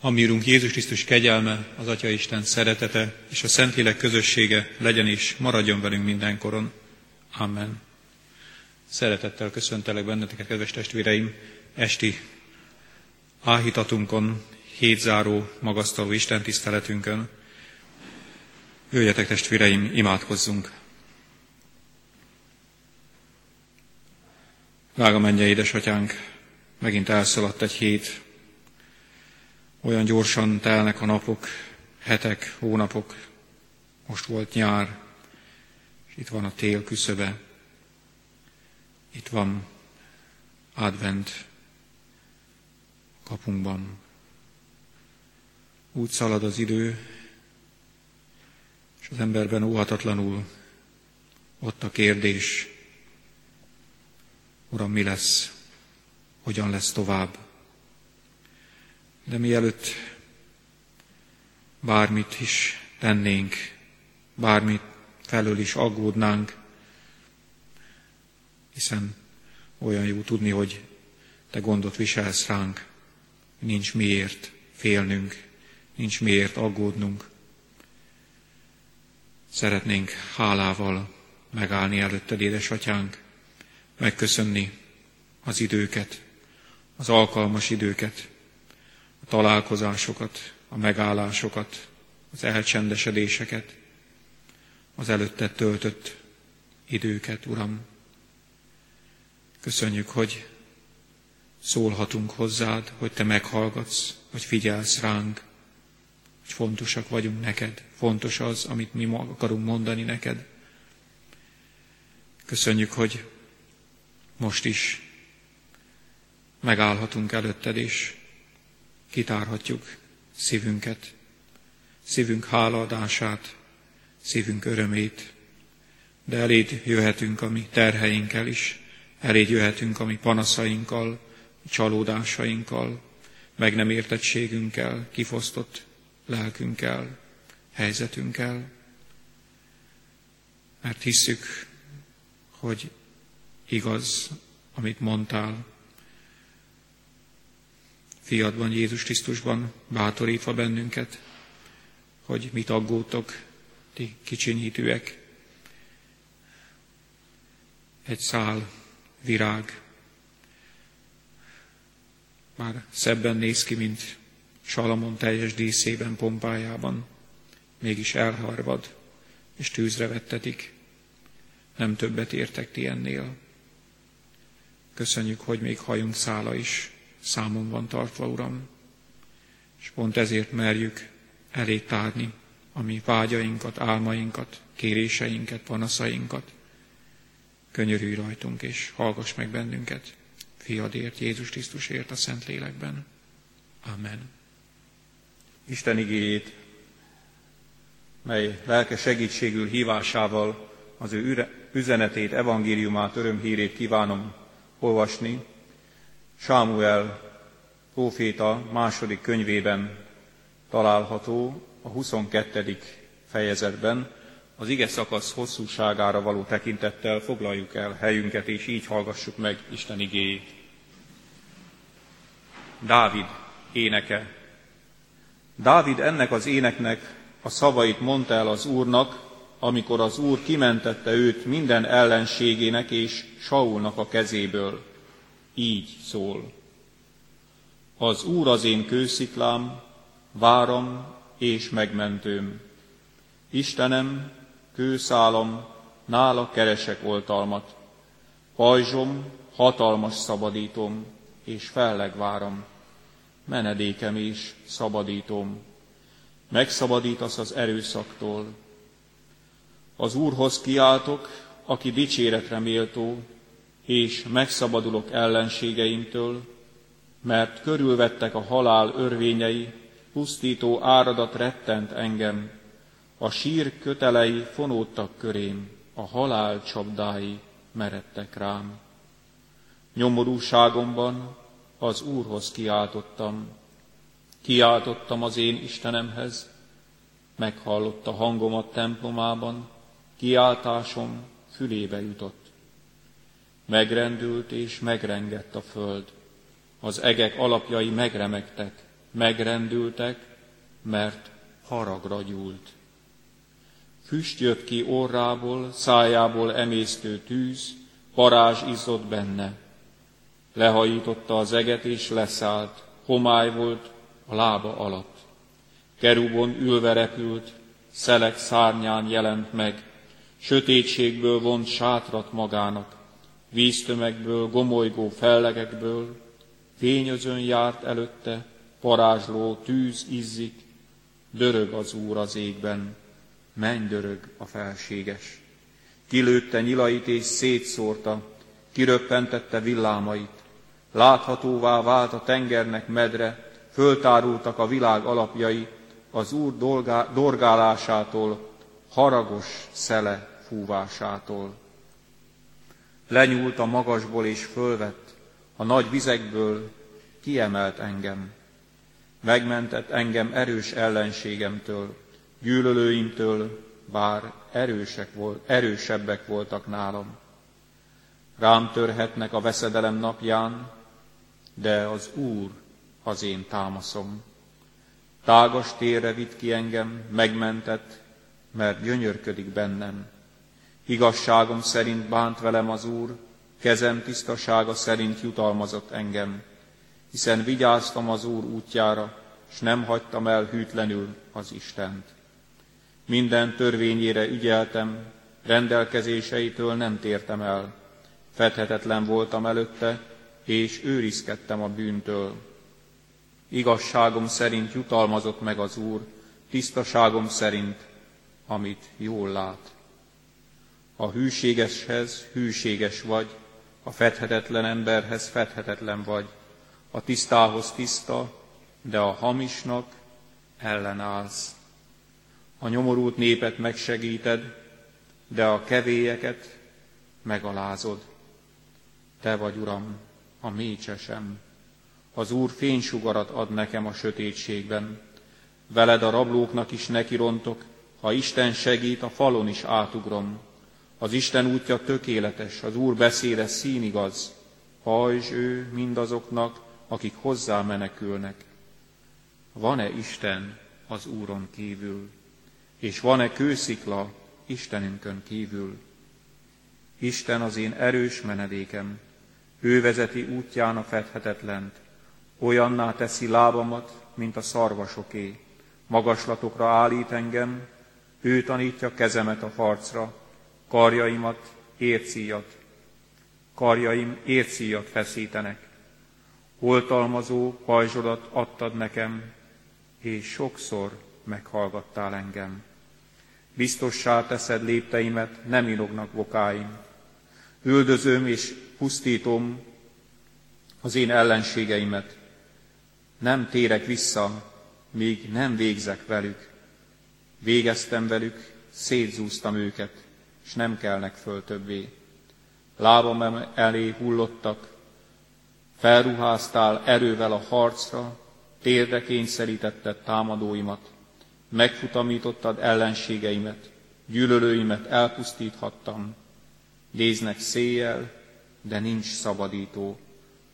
A mi Urunk Jézus Krisztus kegyelme, az Atya Isten szeretete és a Szentlélek közössége legyen és maradjon velünk mindenkoron. Amen. Szeretettel köszöntelek benneteket, kedves testvéreim, esti áhítatunkon, hétzáró, magasztaló Isten tiszteletünkön. Jöjjetek, testvéreim, imádkozzunk! Drága menje, édesatyánk, megint elszaladt egy hét, olyan gyorsan telnek a napok, hetek, hónapok, most volt nyár, és itt van a tél küszöbe, itt van advent kapunkban. Úgy szalad az idő, és az emberben óhatatlanul ott a kérdés, Uram, mi lesz, hogyan lesz tovább. De mielőtt bármit is tennénk, bármit felől is aggódnánk, hiszen olyan jó tudni, hogy te gondot viselsz ránk, nincs miért félnünk, nincs miért aggódnunk. Szeretnénk hálával megállni előtted, édesatyánk, megköszönni az időket, az alkalmas időket, találkozásokat, a megállásokat, az elcsendesedéseket, az előtte töltött időket, Uram. Köszönjük, hogy szólhatunk hozzád, hogy Te meghallgatsz, hogy figyelsz ránk, hogy fontosak vagyunk neked, fontos az, amit mi akarunk mondani neked. Köszönjük, hogy most is megállhatunk előtted, és kitárhatjuk szívünket, szívünk hálaadását, szívünk örömét, de eléd jöhetünk a mi terheinkkel is, eléd jöhetünk a mi panaszainkkal, csalódásainkkal, meg nem értettségünkkel, kifosztott lelkünkkel, helyzetünkkel, mert hisszük, hogy igaz, amit mondtál, fiadban, Jézus Krisztusban bátorítva bennünket, hogy mit aggódtok, ti kicsinyítőek. Egy szál virág már szebben néz ki, mint Salamon teljes díszében, pompájában, mégis elharvad, és tűzre vettetik. Nem többet értek ti ennél. Köszönjük, hogy még hajunk szála is számon van tartva, Uram, és pont ezért merjük elé tárni a mi vágyainkat, álmainkat, kéréseinket, panaszainkat. Könyörülj rajtunk, és hallgass meg bennünket, fiadért, Jézus Krisztusért a Szent Lélekben. Amen. Isten igéjét, mely lelke segítségül hívásával az ő üzenetét, evangéliumát, örömhírét kívánom olvasni, Sámuel próféta második könyvében található a 22. fejezetben, az ige szakasz hosszúságára való tekintettel foglaljuk el helyünket, és így hallgassuk meg Isten igéjét. Dávid éneke. Dávid ennek az éneknek a szavait mondta el az Úrnak, amikor az Úr kimentette őt minden ellenségének és Saulnak a kezéből így szól. Az Úr az én kősziklám, váram és megmentőm. Istenem, kőszálam, nála keresek oltalmat. Pajzsom, hatalmas szabadítom, és felleg váram. Menedékem is szabadítom. Megszabadítasz az erőszaktól. Az Úrhoz kiáltok, aki dicséretre méltó, és megszabadulok ellenségeimtől, mert körülvettek a halál örvényei, pusztító áradat rettent engem, a sír kötelei fonódtak körém, a halál csapdái meredtek rám. Nyomorúságomban az Úrhoz kiáltottam, kiáltottam az én Istenemhez, meghallotta hangomat templomában, kiáltásom fülébe jutott. Megrendült és megrengett a föld, az egek alapjai megremegtek, megrendültek, mert haragra gyúlt. Füst jött ki orrából, szájából emésztő tűz, parázs izzott benne. Lehajította az eget és leszállt, homály volt a lába alatt. Kerubon ülve repült, szelek szárnyán jelent meg, sötétségből vont sátrat magának, víztömegből, gomolygó fellegekből, fényözön járt előtte, parázsló tűz izzik, dörög az Úr az égben, menj dörög a felséges. Kilőtte nyilait és szétszórta, kiröppentette villámait, láthatóvá vált a tengernek medre, föltárultak a világ alapjai, az Úr dorgálásától, haragos szele fúvásától. Lenyúlt a magasból és fölvett, a nagy vizekből kiemelt engem. Megmentett engem erős ellenségemtől, gyűlölőimtől, bár erősek volt, erősebbek voltak nálam. Rám törhetnek a veszedelem napján, de az Úr az én támaszom. Tágas térre vitt ki engem, megmentett, mert gyönyörködik bennem. Igazságom szerint bánt velem az Úr, kezem tisztasága szerint jutalmazott engem, hiszen vigyáztam az Úr útjára, s nem hagytam el hűtlenül az Istent. Minden törvényére ügyeltem, rendelkezéseitől nem tértem el. Fedhetetlen voltam előtte, és őrizkedtem a bűntől. Igazságom szerint jutalmazott meg az Úr, tisztaságom szerint, amit jól lát. A hűségeshez hűséges vagy, a fedhetetlen emberhez fedhetetlen vagy, a tisztához tiszta, de a hamisnak ellenállsz. A nyomorult népet megsegíted, de a kevélyeket megalázod. Te vagy, Uram, a mécsesem. Az Úr fénysugarat ad nekem a sötétségben. Veled a rablóknak is nekirontok, ha Isten segít, a falon is átugrom. Az Isten útja tökéletes, az Úr beszéde színigaz. Hajzs ő mindazoknak, akik hozzá menekülnek. Van-e Isten az Úron kívül? És van-e kőszikla Istenünkön kívül? Isten az én erős menedékem, ő vezeti útján a fedhetetlent, olyanná teszi lábamat, mint a szarvasoké, magaslatokra állít engem, ő tanítja kezemet a harcra, karjaimat ércíjat, karjaim ércíjat feszítenek. Oltalmazó pajzsodat adtad nekem, és sokszor meghallgattál engem. Biztossá teszed lépteimet, nem inognak bokáim. Üldözöm és pusztítom az én ellenségeimet. Nem térek vissza, míg nem végzek velük. Végeztem velük, szétzúztam őket, és nem kelnek föl többé. Lábam elé hullottak, felruháztál erővel a harcra, térdre kényszerítetted támadóimat, megfutamítottad ellenségeimet, gyűlölőimet elpusztíthattam, néznek széjjel, de nincs szabadító,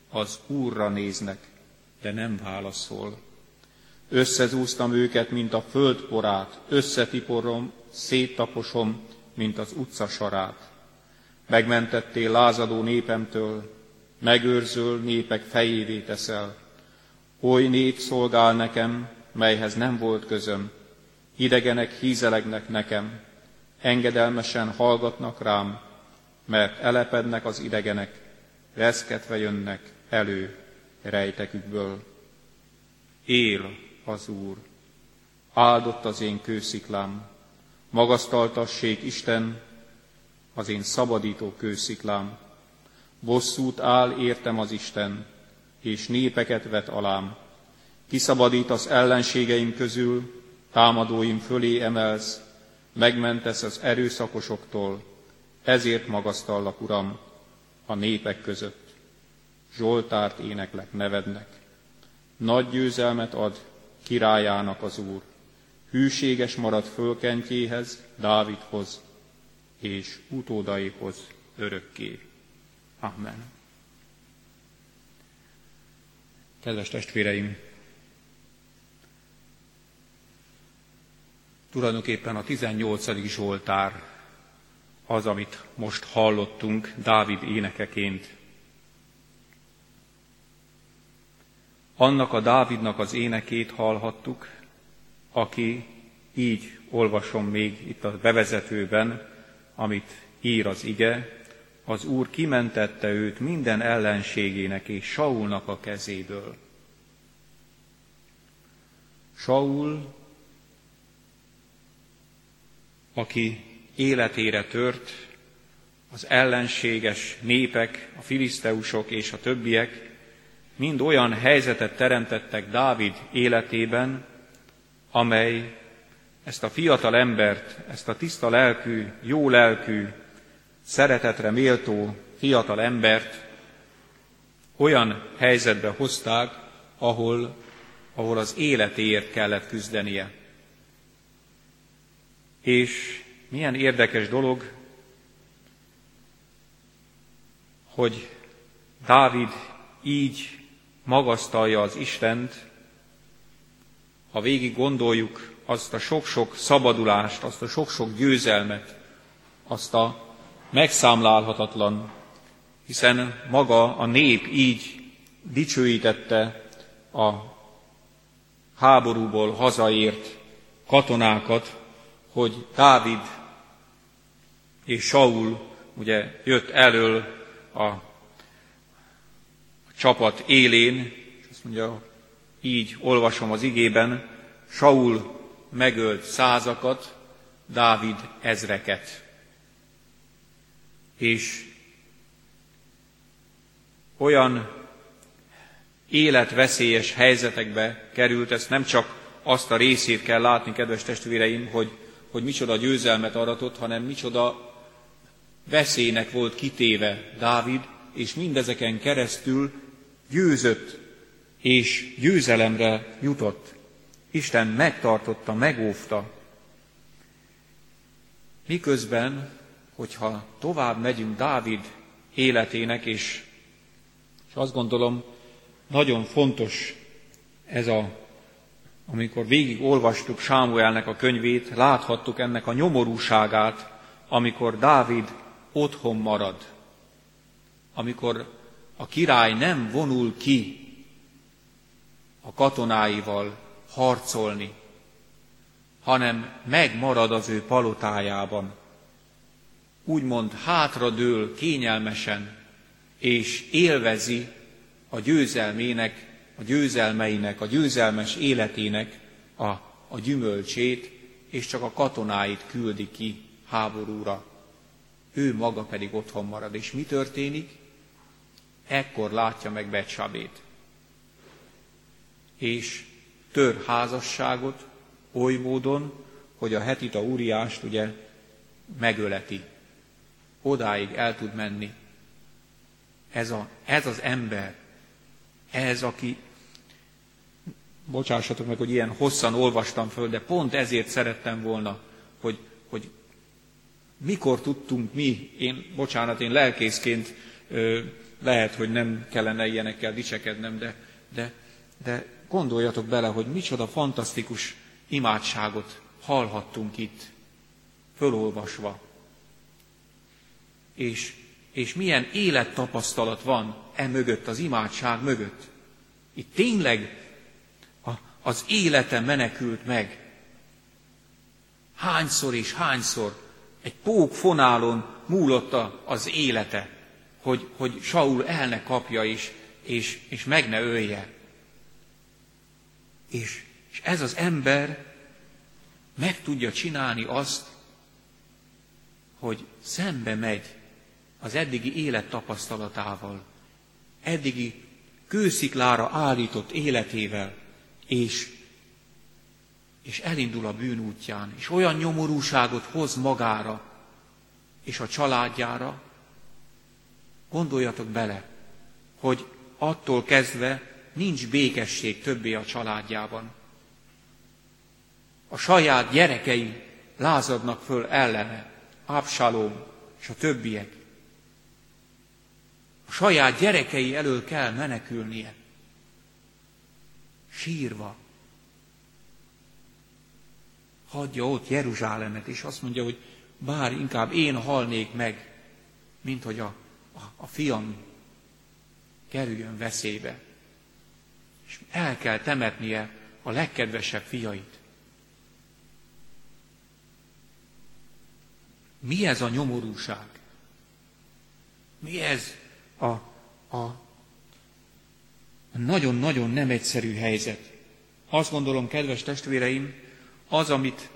az Úrra néznek, de nem válaszol. Összezúztam őket, mint a földporát, összetiporom, széttaposom, mint az utca sarát. Megmentettél lázadó népemtől, megőrzöl népek fejévé teszel. Oly nép szolgál nekem, melyhez nem volt közöm, idegenek hízelegnek nekem, engedelmesen hallgatnak rám, mert elepednek az idegenek, reszketve jönnek elő rejtekükből. Él az Úr, áldott az én kősziklám, magasztaltassék Isten, az én szabadító kősziklám. Bosszút áll értem az Isten, és népeket vet alám. Kiszabadít az ellenségeim közül, támadóim fölé emelsz, megmentesz az erőszakosoktól, ezért magasztallak, Uram, a népek között. Zsoltárt éneklek nevednek. Nagy győzelmet ad királyának az Úr hűséges marad fölkentjéhez, Dávidhoz és utódaihoz örökké. Amen. Kedves testvéreim! Tulajdonképpen a 18. Zsoltár az, amit most hallottunk Dávid énekeként. Annak a Dávidnak az énekét hallhattuk, aki így olvasom még itt a bevezetőben, amit ír az ige, az Úr kimentette őt minden ellenségének és Saulnak a kezéből. Saul, aki életére tört, az ellenséges népek, a filiszteusok és a többiek mind olyan helyzetet teremtettek Dávid életében, amely ezt a fiatal embert, ezt a tiszta lelkű, jó lelkű, szeretetre méltó fiatal embert olyan helyzetbe hozták, ahol, ahol az életéért kellett küzdenie. És milyen érdekes dolog, hogy Dávid így magasztalja az Istent, ha végig gondoljuk azt a sok-sok szabadulást, azt a sok-sok győzelmet, azt a megszámlálhatatlan, hiszen maga a nép így dicsőítette a háborúból hazaért katonákat, hogy Dávid és Saul ugye jött elől a, csapat élén, és azt mondja, így olvasom az igében, Saul megölt százakat, Dávid ezreket. És olyan életveszélyes helyzetekbe került, ezt nem csak azt a részét kell látni, kedves testvéreim, hogy hogy micsoda győzelmet aratott, hanem micsoda veszélynek volt kitéve Dávid, és mindezeken keresztül győzött és győzelemre jutott. Isten megtartotta, megóvta. Miközben, hogyha tovább megyünk Dávid életének, és, és azt gondolom, nagyon fontos ez a amikor végig olvastuk Sámuelnek a könyvét, láthattuk ennek a nyomorúságát, amikor Dávid otthon marad, amikor a király nem vonul ki a katonáival harcolni, hanem megmarad az ő palotájában. Úgymond hátradől kényelmesen, és élvezi a győzelmének a győzelmeinek, a győzelmes életének a, a gyümölcsét, és csak a katonáit küldi ki háborúra. Ő maga pedig otthon marad. És mi történik? Ekkor látja meg Becsabét. És tör házasságot oly módon, hogy a hetita úriást ugye megöleti. Odáig el tud menni. Ez, a, ez az ember, ez, aki, bocsássatok meg, hogy ilyen hosszan olvastam föl, de pont ezért szerettem volna, hogy, hogy mikor tudtunk mi, én, bocsánat, én lelkészként ö, lehet, hogy nem kellene ilyenekkel dicsekednem, de, de, de gondoljatok bele, hogy micsoda fantasztikus imádságot hallhattunk itt, fölolvasva. És és milyen élettapasztalat van e mögött, az imádság mögött. Itt tényleg az élete menekült meg. Hányszor és hányszor egy pók fonálon múlott az élete, hogy, hogy Saul el ne kapja is, és, és meg ne ölje. És, és ez az ember meg tudja csinálni azt, hogy szembe megy az eddigi élet tapasztalatával, eddigi kősziklára állított életével, és, és elindul a bűn útján, és olyan nyomorúságot hoz magára és a családjára, gondoljatok bele, hogy attól kezdve nincs békesség többé a családjában. A saját gyerekei lázadnak föl ellene, Absalom és a többiek saját gyerekei elől kell menekülnie. Sírva. hagyja ott Jeruzsálemet, és azt mondja, hogy bár inkább én halnék meg, mint hogy a, a, a fiam kerüljön veszélybe. És el kell temetnie a legkedvesebb fiait. Mi ez a nyomorúság? Mi ez a, a nagyon-nagyon nem egyszerű helyzet? Azt gondolom, kedves testvéreim, az, amit,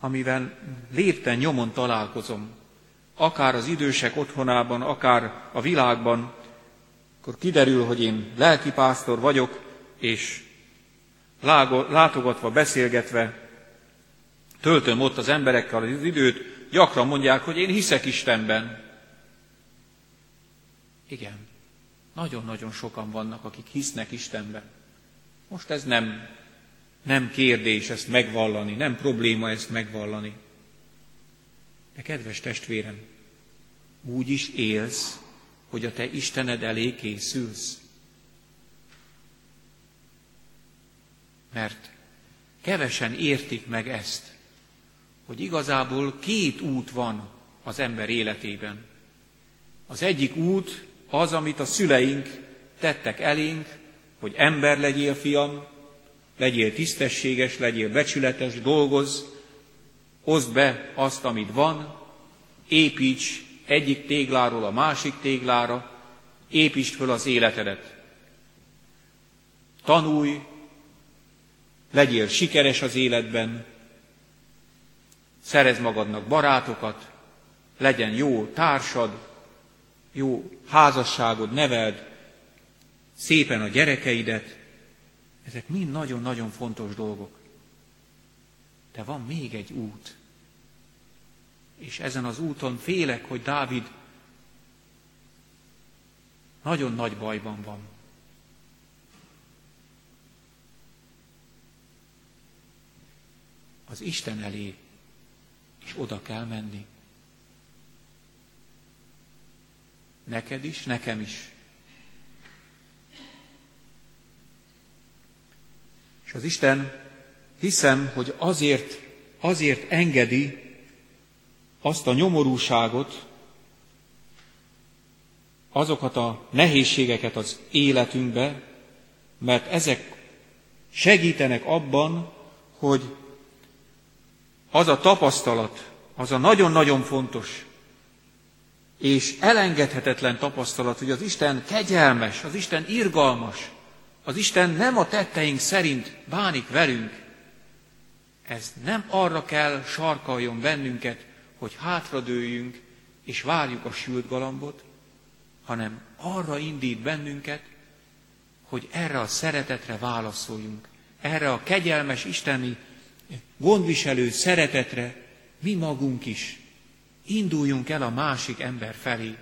amivel lépten nyomon találkozom, akár az idősek otthonában, akár a világban, akkor kiderül, hogy én lelkipásztor vagyok, és látogatva, beszélgetve töltöm ott az emberekkel az időt, gyakran mondják, hogy én hiszek Istenben. Igen, nagyon-nagyon sokan vannak, akik hisznek Istenben. Most ez nem, nem kérdés ezt megvallani, nem probléma ezt megvallani. De kedves testvérem, úgy is élsz, hogy a te Istened elé készülsz. Mert kevesen értik meg ezt, hogy igazából két út van az ember életében. Az egyik út az, amit a szüleink tettek elénk, hogy ember legyél, fiam, legyél tisztességes, legyél becsületes, dolgozz, hozd be azt, amit van, építs egyik tégláról a másik téglára, építsd föl az életedet. Tanulj, legyél sikeres az életben, szerez magadnak barátokat, legyen jó társad, jó házasságod, neveld szépen a gyerekeidet. Ezek mind nagyon-nagyon fontos dolgok. De van még egy út. És ezen az úton félek, hogy Dávid nagyon nagy bajban van. Az Isten elé és oda kell menni. Neked is, nekem is. És az Isten hiszem, hogy azért, azért engedi azt a nyomorúságot, azokat a nehézségeket az életünkbe, mert ezek segítenek abban, hogy az a tapasztalat, az a nagyon-nagyon fontos és elengedhetetlen tapasztalat, hogy az Isten kegyelmes, az Isten irgalmas, az Isten nem a tetteink szerint bánik velünk. Ez nem arra kell sarkaljon bennünket, hogy hátradőjünk és várjuk a sült galambot, hanem arra indít bennünket, hogy erre a szeretetre válaszoljunk, erre a kegyelmes isteni gondviselő szeretetre mi magunk is induljunk el a másik ember felé,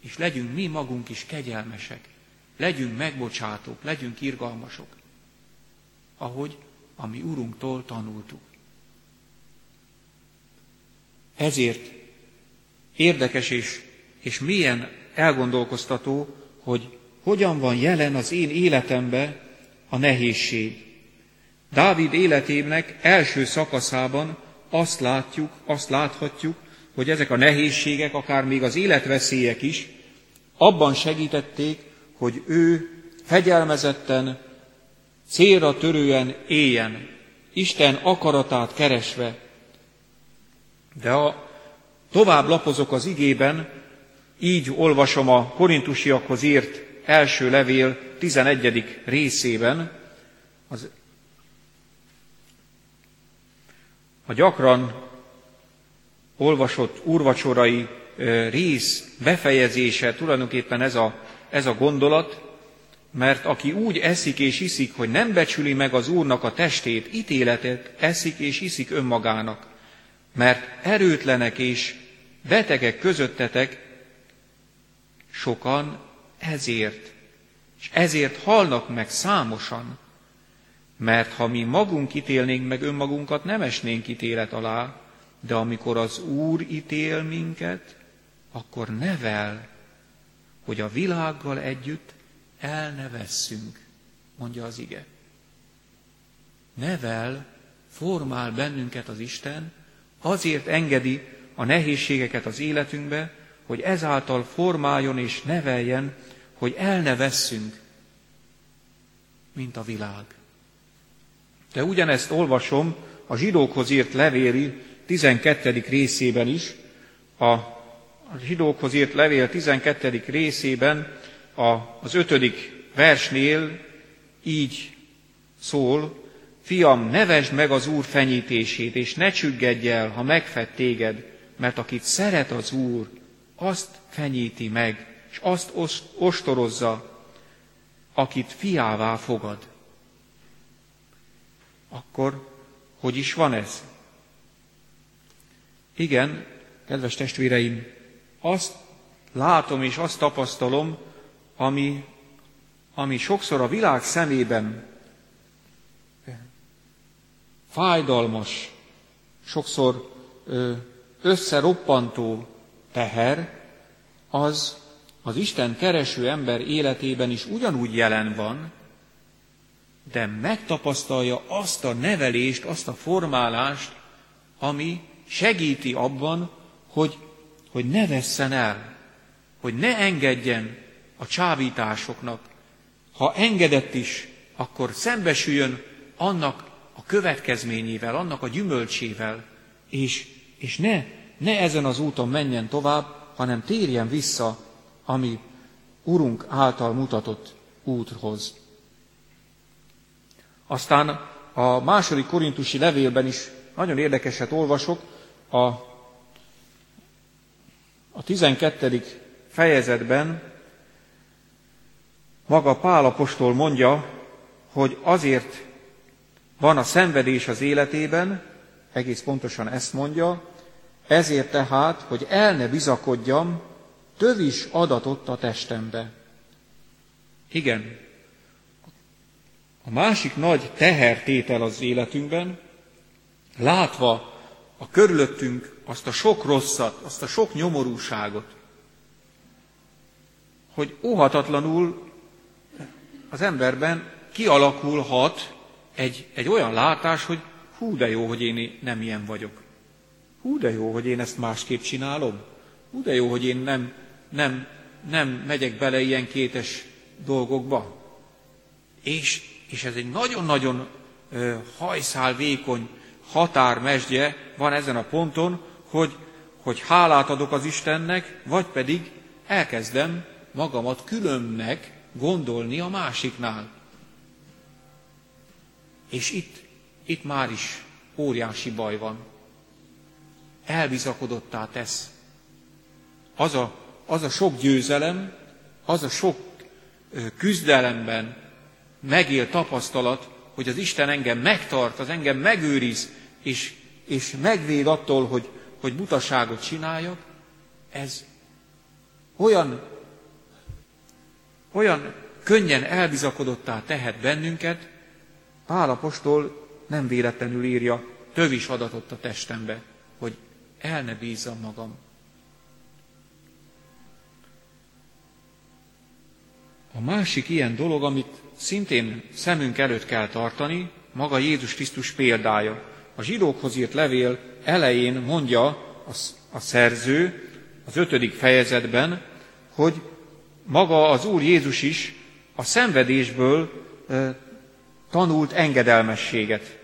és legyünk mi magunk is kegyelmesek, legyünk megbocsátók, legyünk irgalmasok, ahogy a mi Urunktól tanultuk. Ezért érdekes és, és milyen elgondolkoztató, hogy hogyan van jelen az én életembe a nehézség. Dávid életének első szakaszában azt látjuk, azt láthatjuk, hogy ezek a nehézségek, akár még az életveszélyek is, abban segítették, hogy ő fegyelmezetten, célra törően éljen, Isten akaratát keresve. De a tovább lapozok az igében, így olvasom a korintusiakhoz írt első levél 11. részében, az a gyakran olvasott úrvacsorai rész befejezése tulajdonképpen ez a, ez a gondolat, mert aki úgy eszik és iszik, hogy nem becsüli meg az Úrnak a testét, ítéletet eszik és iszik önmagának, mert erőtlenek és betegek közöttetek sokan ezért, és ezért halnak meg számosan, mert ha mi magunk ítélnénk meg önmagunkat, nem esnénk ítélet alá, de amikor az Úr ítél minket, akkor nevel, hogy a világgal együtt el ne vesszünk, mondja az ige. Nevel, formál bennünket az Isten, azért engedi a nehézségeket az életünkbe, hogy ezáltal formáljon és neveljen, hogy el ne vesszünk, mint a világ. De ugyanezt olvasom a zsidókhoz írt levéli 12. részében is, a zsidókhoz írt levél 12. részében az ötödik versnél így szól, Fiam, nevesd meg az Úr fenyítését, és ne csüggedj el, ha megfed téged, mert akit szeret az Úr, azt fenyíti meg, és azt ostorozza, akit fiává fogad. Akkor hogy is van ez? Igen, kedves testvéreim, azt látom és azt tapasztalom, ami, ami sokszor a világ szemében fájdalmas, sokszor összeroppantó teher, az az Isten kereső ember életében is ugyanúgy jelen van, de megtapasztalja azt a nevelést, azt a formálást, ami segíti abban, hogy, hogy ne vesszen el, hogy ne engedjen a csábításoknak. Ha engedett is, akkor szembesüljön annak a következményével, annak a gyümölcsével, és, és ne, ne ezen az úton menjen tovább, hanem térjen vissza, ami Urunk által mutatott úthoz. Aztán a második korintusi levélben is nagyon érdekeset olvasok, a, a 12. fejezetben maga Pál apostol mondja, hogy azért van a szenvedés az életében, egész pontosan ezt mondja, ezért tehát, hogy el ne bizakodjam, tövis adatott a testembe. Igen, a másik nagy tehertétel az életünkben, látva a körülöttünk azt a sok rosszat, azt a sok nyomorúságot, hogy óhatatlanul az emberben kialakulhat egy, egy olyan látás, hogy hú, de jó, hogy én nem ilyen vagyok. Hú, de jó, hogy én ezt másképp csinálom. Hú, de jó, hogy én nem, nem, nem megyek bele ilyen kétes dolgokba. És, és ez egy nagyon-nagyon hajszál vékony határmesdje van ezen a ponton, hogy, hogy hálát adok az Istennek, vagy pedig elkezdem magamat különnek gondolni a másiknál. És itt, itt már is óriási baj van. Elbizakodottá tesz. Az a, az a sok győzelem, az a sok küzdelemben megél tapasztalat, hogy az Isten engem megtart, az engem megőriz, és, és megvéd attól, hogy, hogy butaságot csináljak, ez olyan, olyan könnyen elbizakodottá tehet bennünket, Pál apostol nem véletlenül írja, tövis adatot a testembe, hogy el ne bízzam magam. A másik ilyen dolog, amit szintén szemünk előtt kell tartani, maga Jézus Krisztus példája. A zsidókhoz írt levél elején mondja a, szerző az ötödik fejezetben, hogy maga az Úr Jézus is a szenvedésből e, tanult engedelmességet.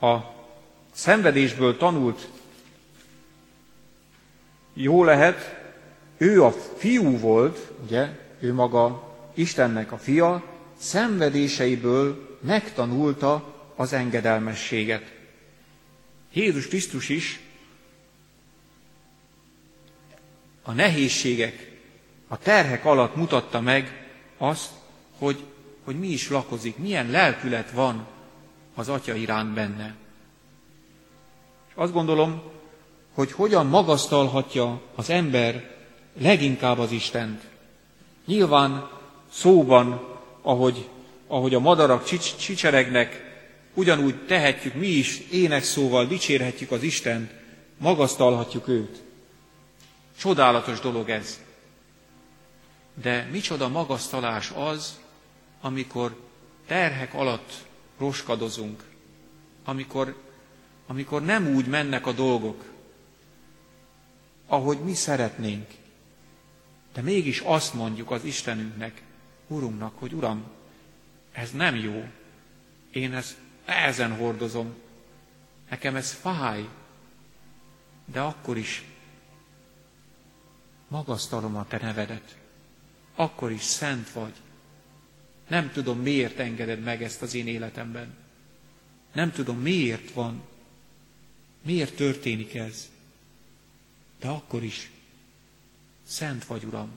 A szenvedésből tanult jó lehet, ő a fiú volt, ugye, ő maga Istennek a fia, szenvedéseiből megtanulta az engedelmességet. Jézus Krisztus is a nehézségek, a terhek alatt mutatta meg azt, hogy, hogy mi is lakozik, milyen lelkület van az Atya iránt benne. És azt gondolom, hogy hogyan magasztalhatja az ember leginkább az Istent. Nyilván szóban, ahogy, ahogy a madarak csics, csicseregnek, ugyanúgy tehetjük mi is, énekszóval dicsérhetjük az Istent, magasztalhatjuk őt. Csodálatos dolog ez. De micsoda magasztalás az, amikor terhek alatt roskadozunk, amikor, amikor nem úgy mennek a dolgok, ahogy mi szeretnénk. De mégis azt mondjuk az Istenünknek, Urunknak, hogy Uram, ez nem jó. Én ezt ezen hordozom. Nekem ez fáj. De akkor is magasztalom a Te nevedet. Akkor is szent vagy. Nem tudom, miért engeded meg ezt az én életemben. Nem tudom, miért van. Miért történik ez. De akkor is szent vagy, Uram.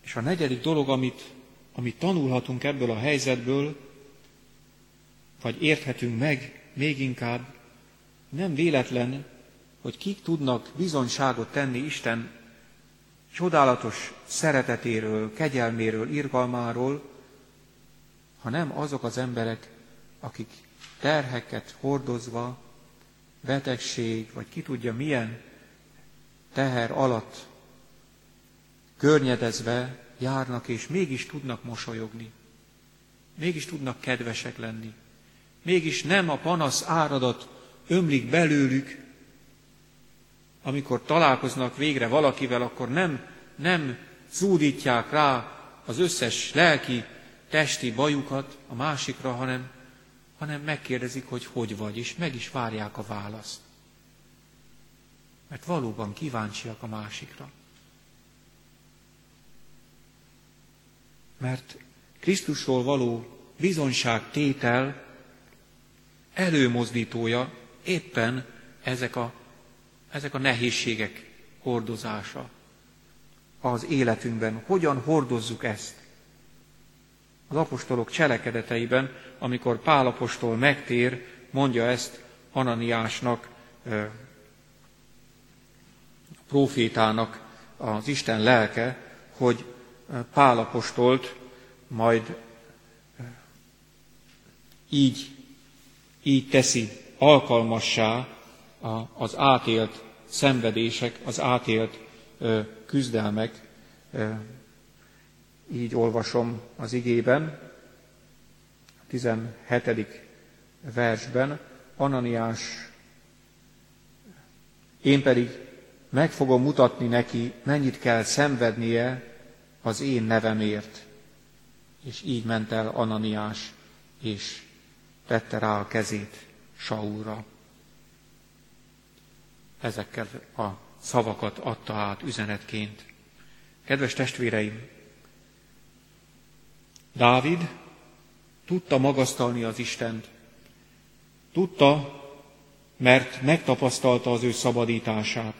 És a negyedik dolog, amit, amit tanulhatunk ebből a helyzetből, vagy érthetünk meg még inkább, nem véletlen, hogy kik tudnak bizonyságot tenni Isten csodálatos szeretetéről, kegyelméről, irgalmáról, ha nem azok az emberek, akik terheket hordozva, betegség, vagy ki tudja milyen teher alatt környedezve járnak, és mégis tudnak mosolyogni. Mégis tudnak kedvesek lenni. Mégis nem a panasz áradat ömlik belőlük, amikor találkoznak végre valakivel, akkor nem, nem zúdítják rá az összes lelki, testi bajukat a másikra, hanem, hanem megkérdezik, hogy hogy vagy, és meg is várják a választ. Mert valóban kíváncsiak a másikra. Mert Krisztusról való bizonyságtétel előmozdítója éppen ezek a, ezek a nehézségek hordozása az életünkben. Hogyan hordozzuk ezt? Az apostolok cselekedeteiben, amikor Pál apostol megtér, mondja ezt Ananiásnak, profétának az Isten lelke, hogy Pálapostolt majd így, így teszi alkalmassá az átélt szenvedések, az átélt küzdelmek. Így olvasom az igében, 17. versben, Ananiás, én pedig meg fogom mutatni neki, mennyit kell szenvednie az én nevemért. És így ment el Ananiás, és tette rá a kezét Saulra. Ezekkel a szavakat adta át üzenetként. Kedves testvéreim, Dávid tudta magasztalni az Istent. Tudta, mert megtapasztalta az ő szabadítását.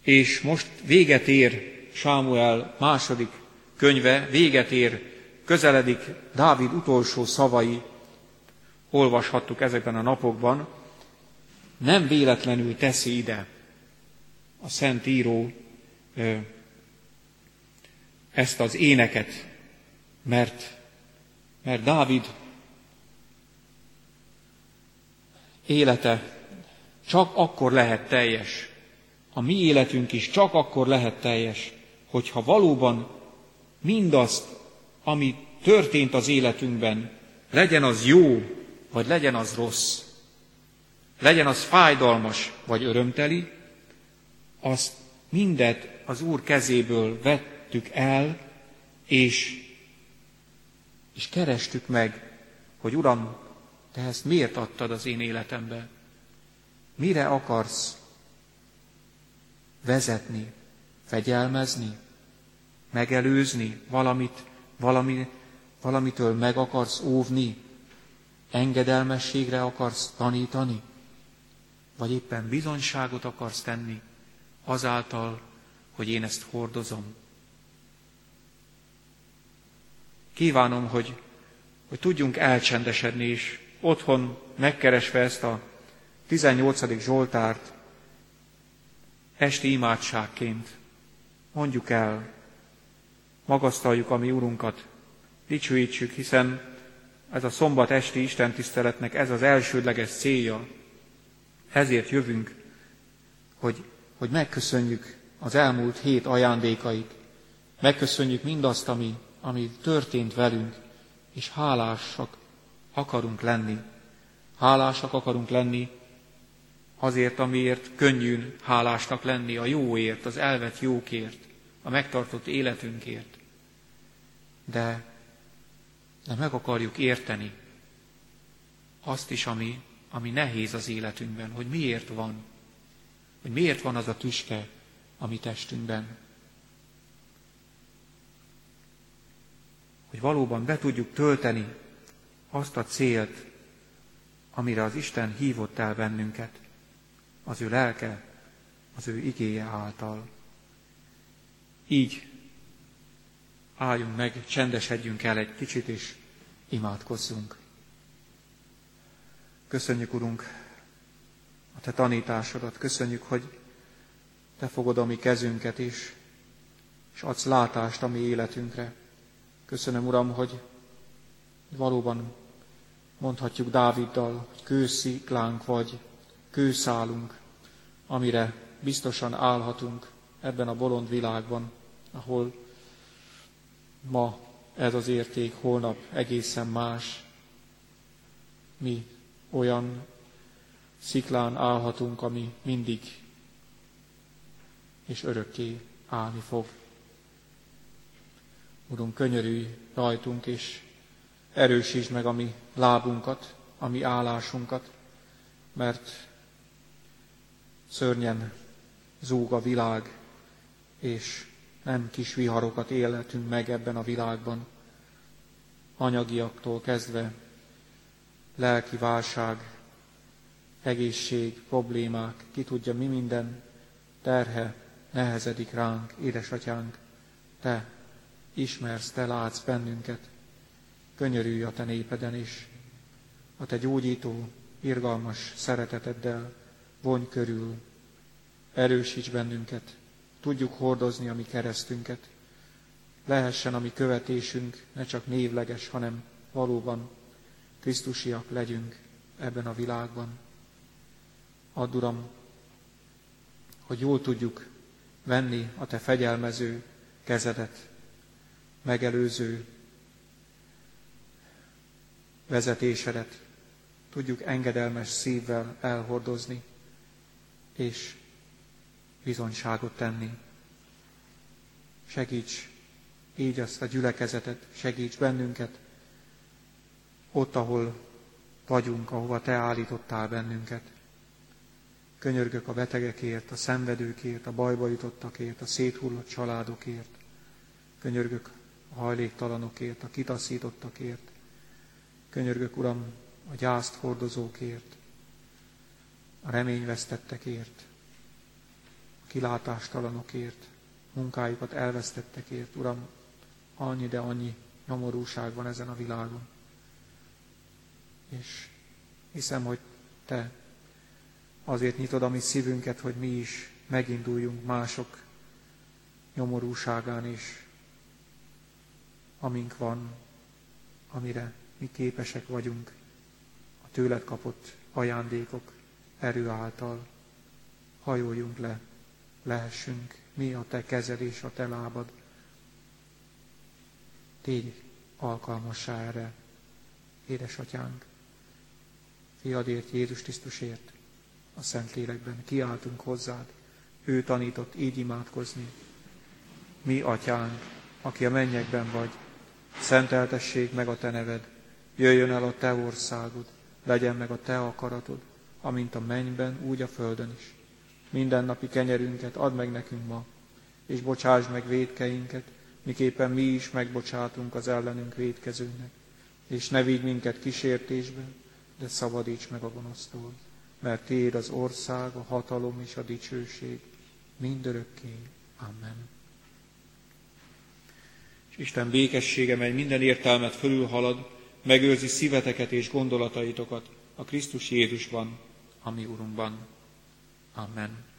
És most véget ér Sámuel második könyve véget ér, közeledik Dávid utolsó szavai, olvashattuk ezekben a napokban, nem véletlenül teszi ide a Szent Író ezt az éneket, mert, mert Dávid élete csak akkor lehet teljes, a mi életünk is csak akkor lehet teljes, hogyha valóban mindazt, ami történt az életünkben, legyen az jó, vagy legyen az rossz, legyen az fájdalmas, vagy örömteli, azt mindet az Úr kezéből vettük el, és, és kerestük meg, hogy Uram, Te ezt miért adtad az én életembe? Mire akarsz vezetni, fegyelmezni? megelőzni, valamit, valami, valamitől meg akarsz óvni, engedelmességre akarsz tanítani, vagy éppen bizonyságot akarsz tenni azáltal, hogy én ezt hordozom. Kívánom, hogy, hogy tudjunk elcsendesedni, és otthon megkeresve ezt a 18. Zsoltárt esti imádságként mondjuk el, magasztaljuk a mi Urunkat, dicsőítsük, hiszen ez a szombat esti Isten tiszteletnek ez az elsődleges célja. Ezért jövünk, hogy, hogy megköszönjük az elmúlt hét ajándékait, Megköszönjük mindazt, ami, ami történt velünk, és hálásak akarunk lenni. Hálásak akarunk lenni azért, amiért könnyűn hálásnak lenni, a jóért, az elvett jókért, a megtartott életünkért. De, de meg akarjuk érteni azt is, ami, ami nehéz az életünkben, hogy miért van, hogy miért van az a tüske a mi testünkben. Hogy valóban be tudjuk tölteni azt a célt, amire az Isten hívott el bennünket, az ő lelke, az ő igéje által. Így álljunk meg, csendesedjünk el egy kicsit, és imádkozzunk. Köszönjük, Urunk, a Te tanításodat, köszönjük, hogy Te fogod a mi kezünket is, és adsz látást a mi életünkre. Köszönöm, Uram, hogy valóban mondhatjuk Dáviddal, hogy kősziklánk vagy, kőszálunk, amire biztosan állhatunk ebben a bolond világban, ahol ma ez az érték, holnap egészen más. Mi olyan sziklán állhatunk, ami mindig és örökké állni fog. Urunk, könyörülj rajtunk, és erősítsd meg a mi lábunkat, a mi állásunkat, mert szörnyen zúg a világ, és nem kis viharokat életünk meg ebben a világban, anyagiaktól kezdve lelki válság, egészség, problémák, ki tudja mi minden terhe nehezedik ránk, édesatyánk, te ismersz, te látsz bennünket, könyörülj a te népeden is, a te gyógyító, irgalmas szereteteddel vonj körül, erősíts bennünket, tudjuk hordozni a mi keresztünket, lehessen a mi követésünk ne csak névleges, hanem valóban Krisztusiak legyünk ebben a világban. Add, Uram, hogy jól tudjuk venni a Te fegyelmező kezedet, megelőző vezetésedet, tudjuk engedelmes szívvel elhordozni, és bizonyságot tenni. Segíts így azt a gyülekezetet, segíts bennünket, ott, ahol vagyunk, ahova Te állítottál bennünket. Könyörgök a betegekért, a szenvedőkért, a bajba jutottakért, a széthullott családokért. Könyörgök a hajléktalanokért, a kitaszítottakért. Könyörgök, Uram, a gyászt hordozókért, a reményvesztettekért, a kilátástalanokért, munkájukat elvesztettekért. Uram, annyi, de annyi nyomorúság van ezen a világon. És hiszem, hogy Te azért nyitod a mi szívünket, hogy mi is meginduljunk mások nyomorúságán is, amink van, amire mi képesek vagyunk a tőled kapott ajándékok erő által. Hajoljunk le, lehessünk mi a te kezed és a te lábad. Tégy alkalmassá erre, édesatyánk fiadért, Jézus Krisztusért, a Szentlélekben kiáltunk hozzád. Ő tanított így imádkozni. Mi, atyánk, aki a mennyekben vagy, szenteltessék meg a te neved, jöjjön el a te országod, legyen meg a te akaratod, amint a mennyben, úgy a földön is. Minden napi kenyerünket add meg nekünk ma, és bocsáss meg védkeinket, miképpen mi is megbocsátunk az ellenünk védkezőnek, és ne vigy minket kísértésbe, de szabadíts meg a gonosztól, mert Tiéd az ország, a hatalom és a dicsőség mindörökké. Amen. És Isten békessége, mely minden értelmet fölülhalad, megőrzi szíveteket és gondolataitokat a Krisztus Jézusban, ami Urunkban. Amen.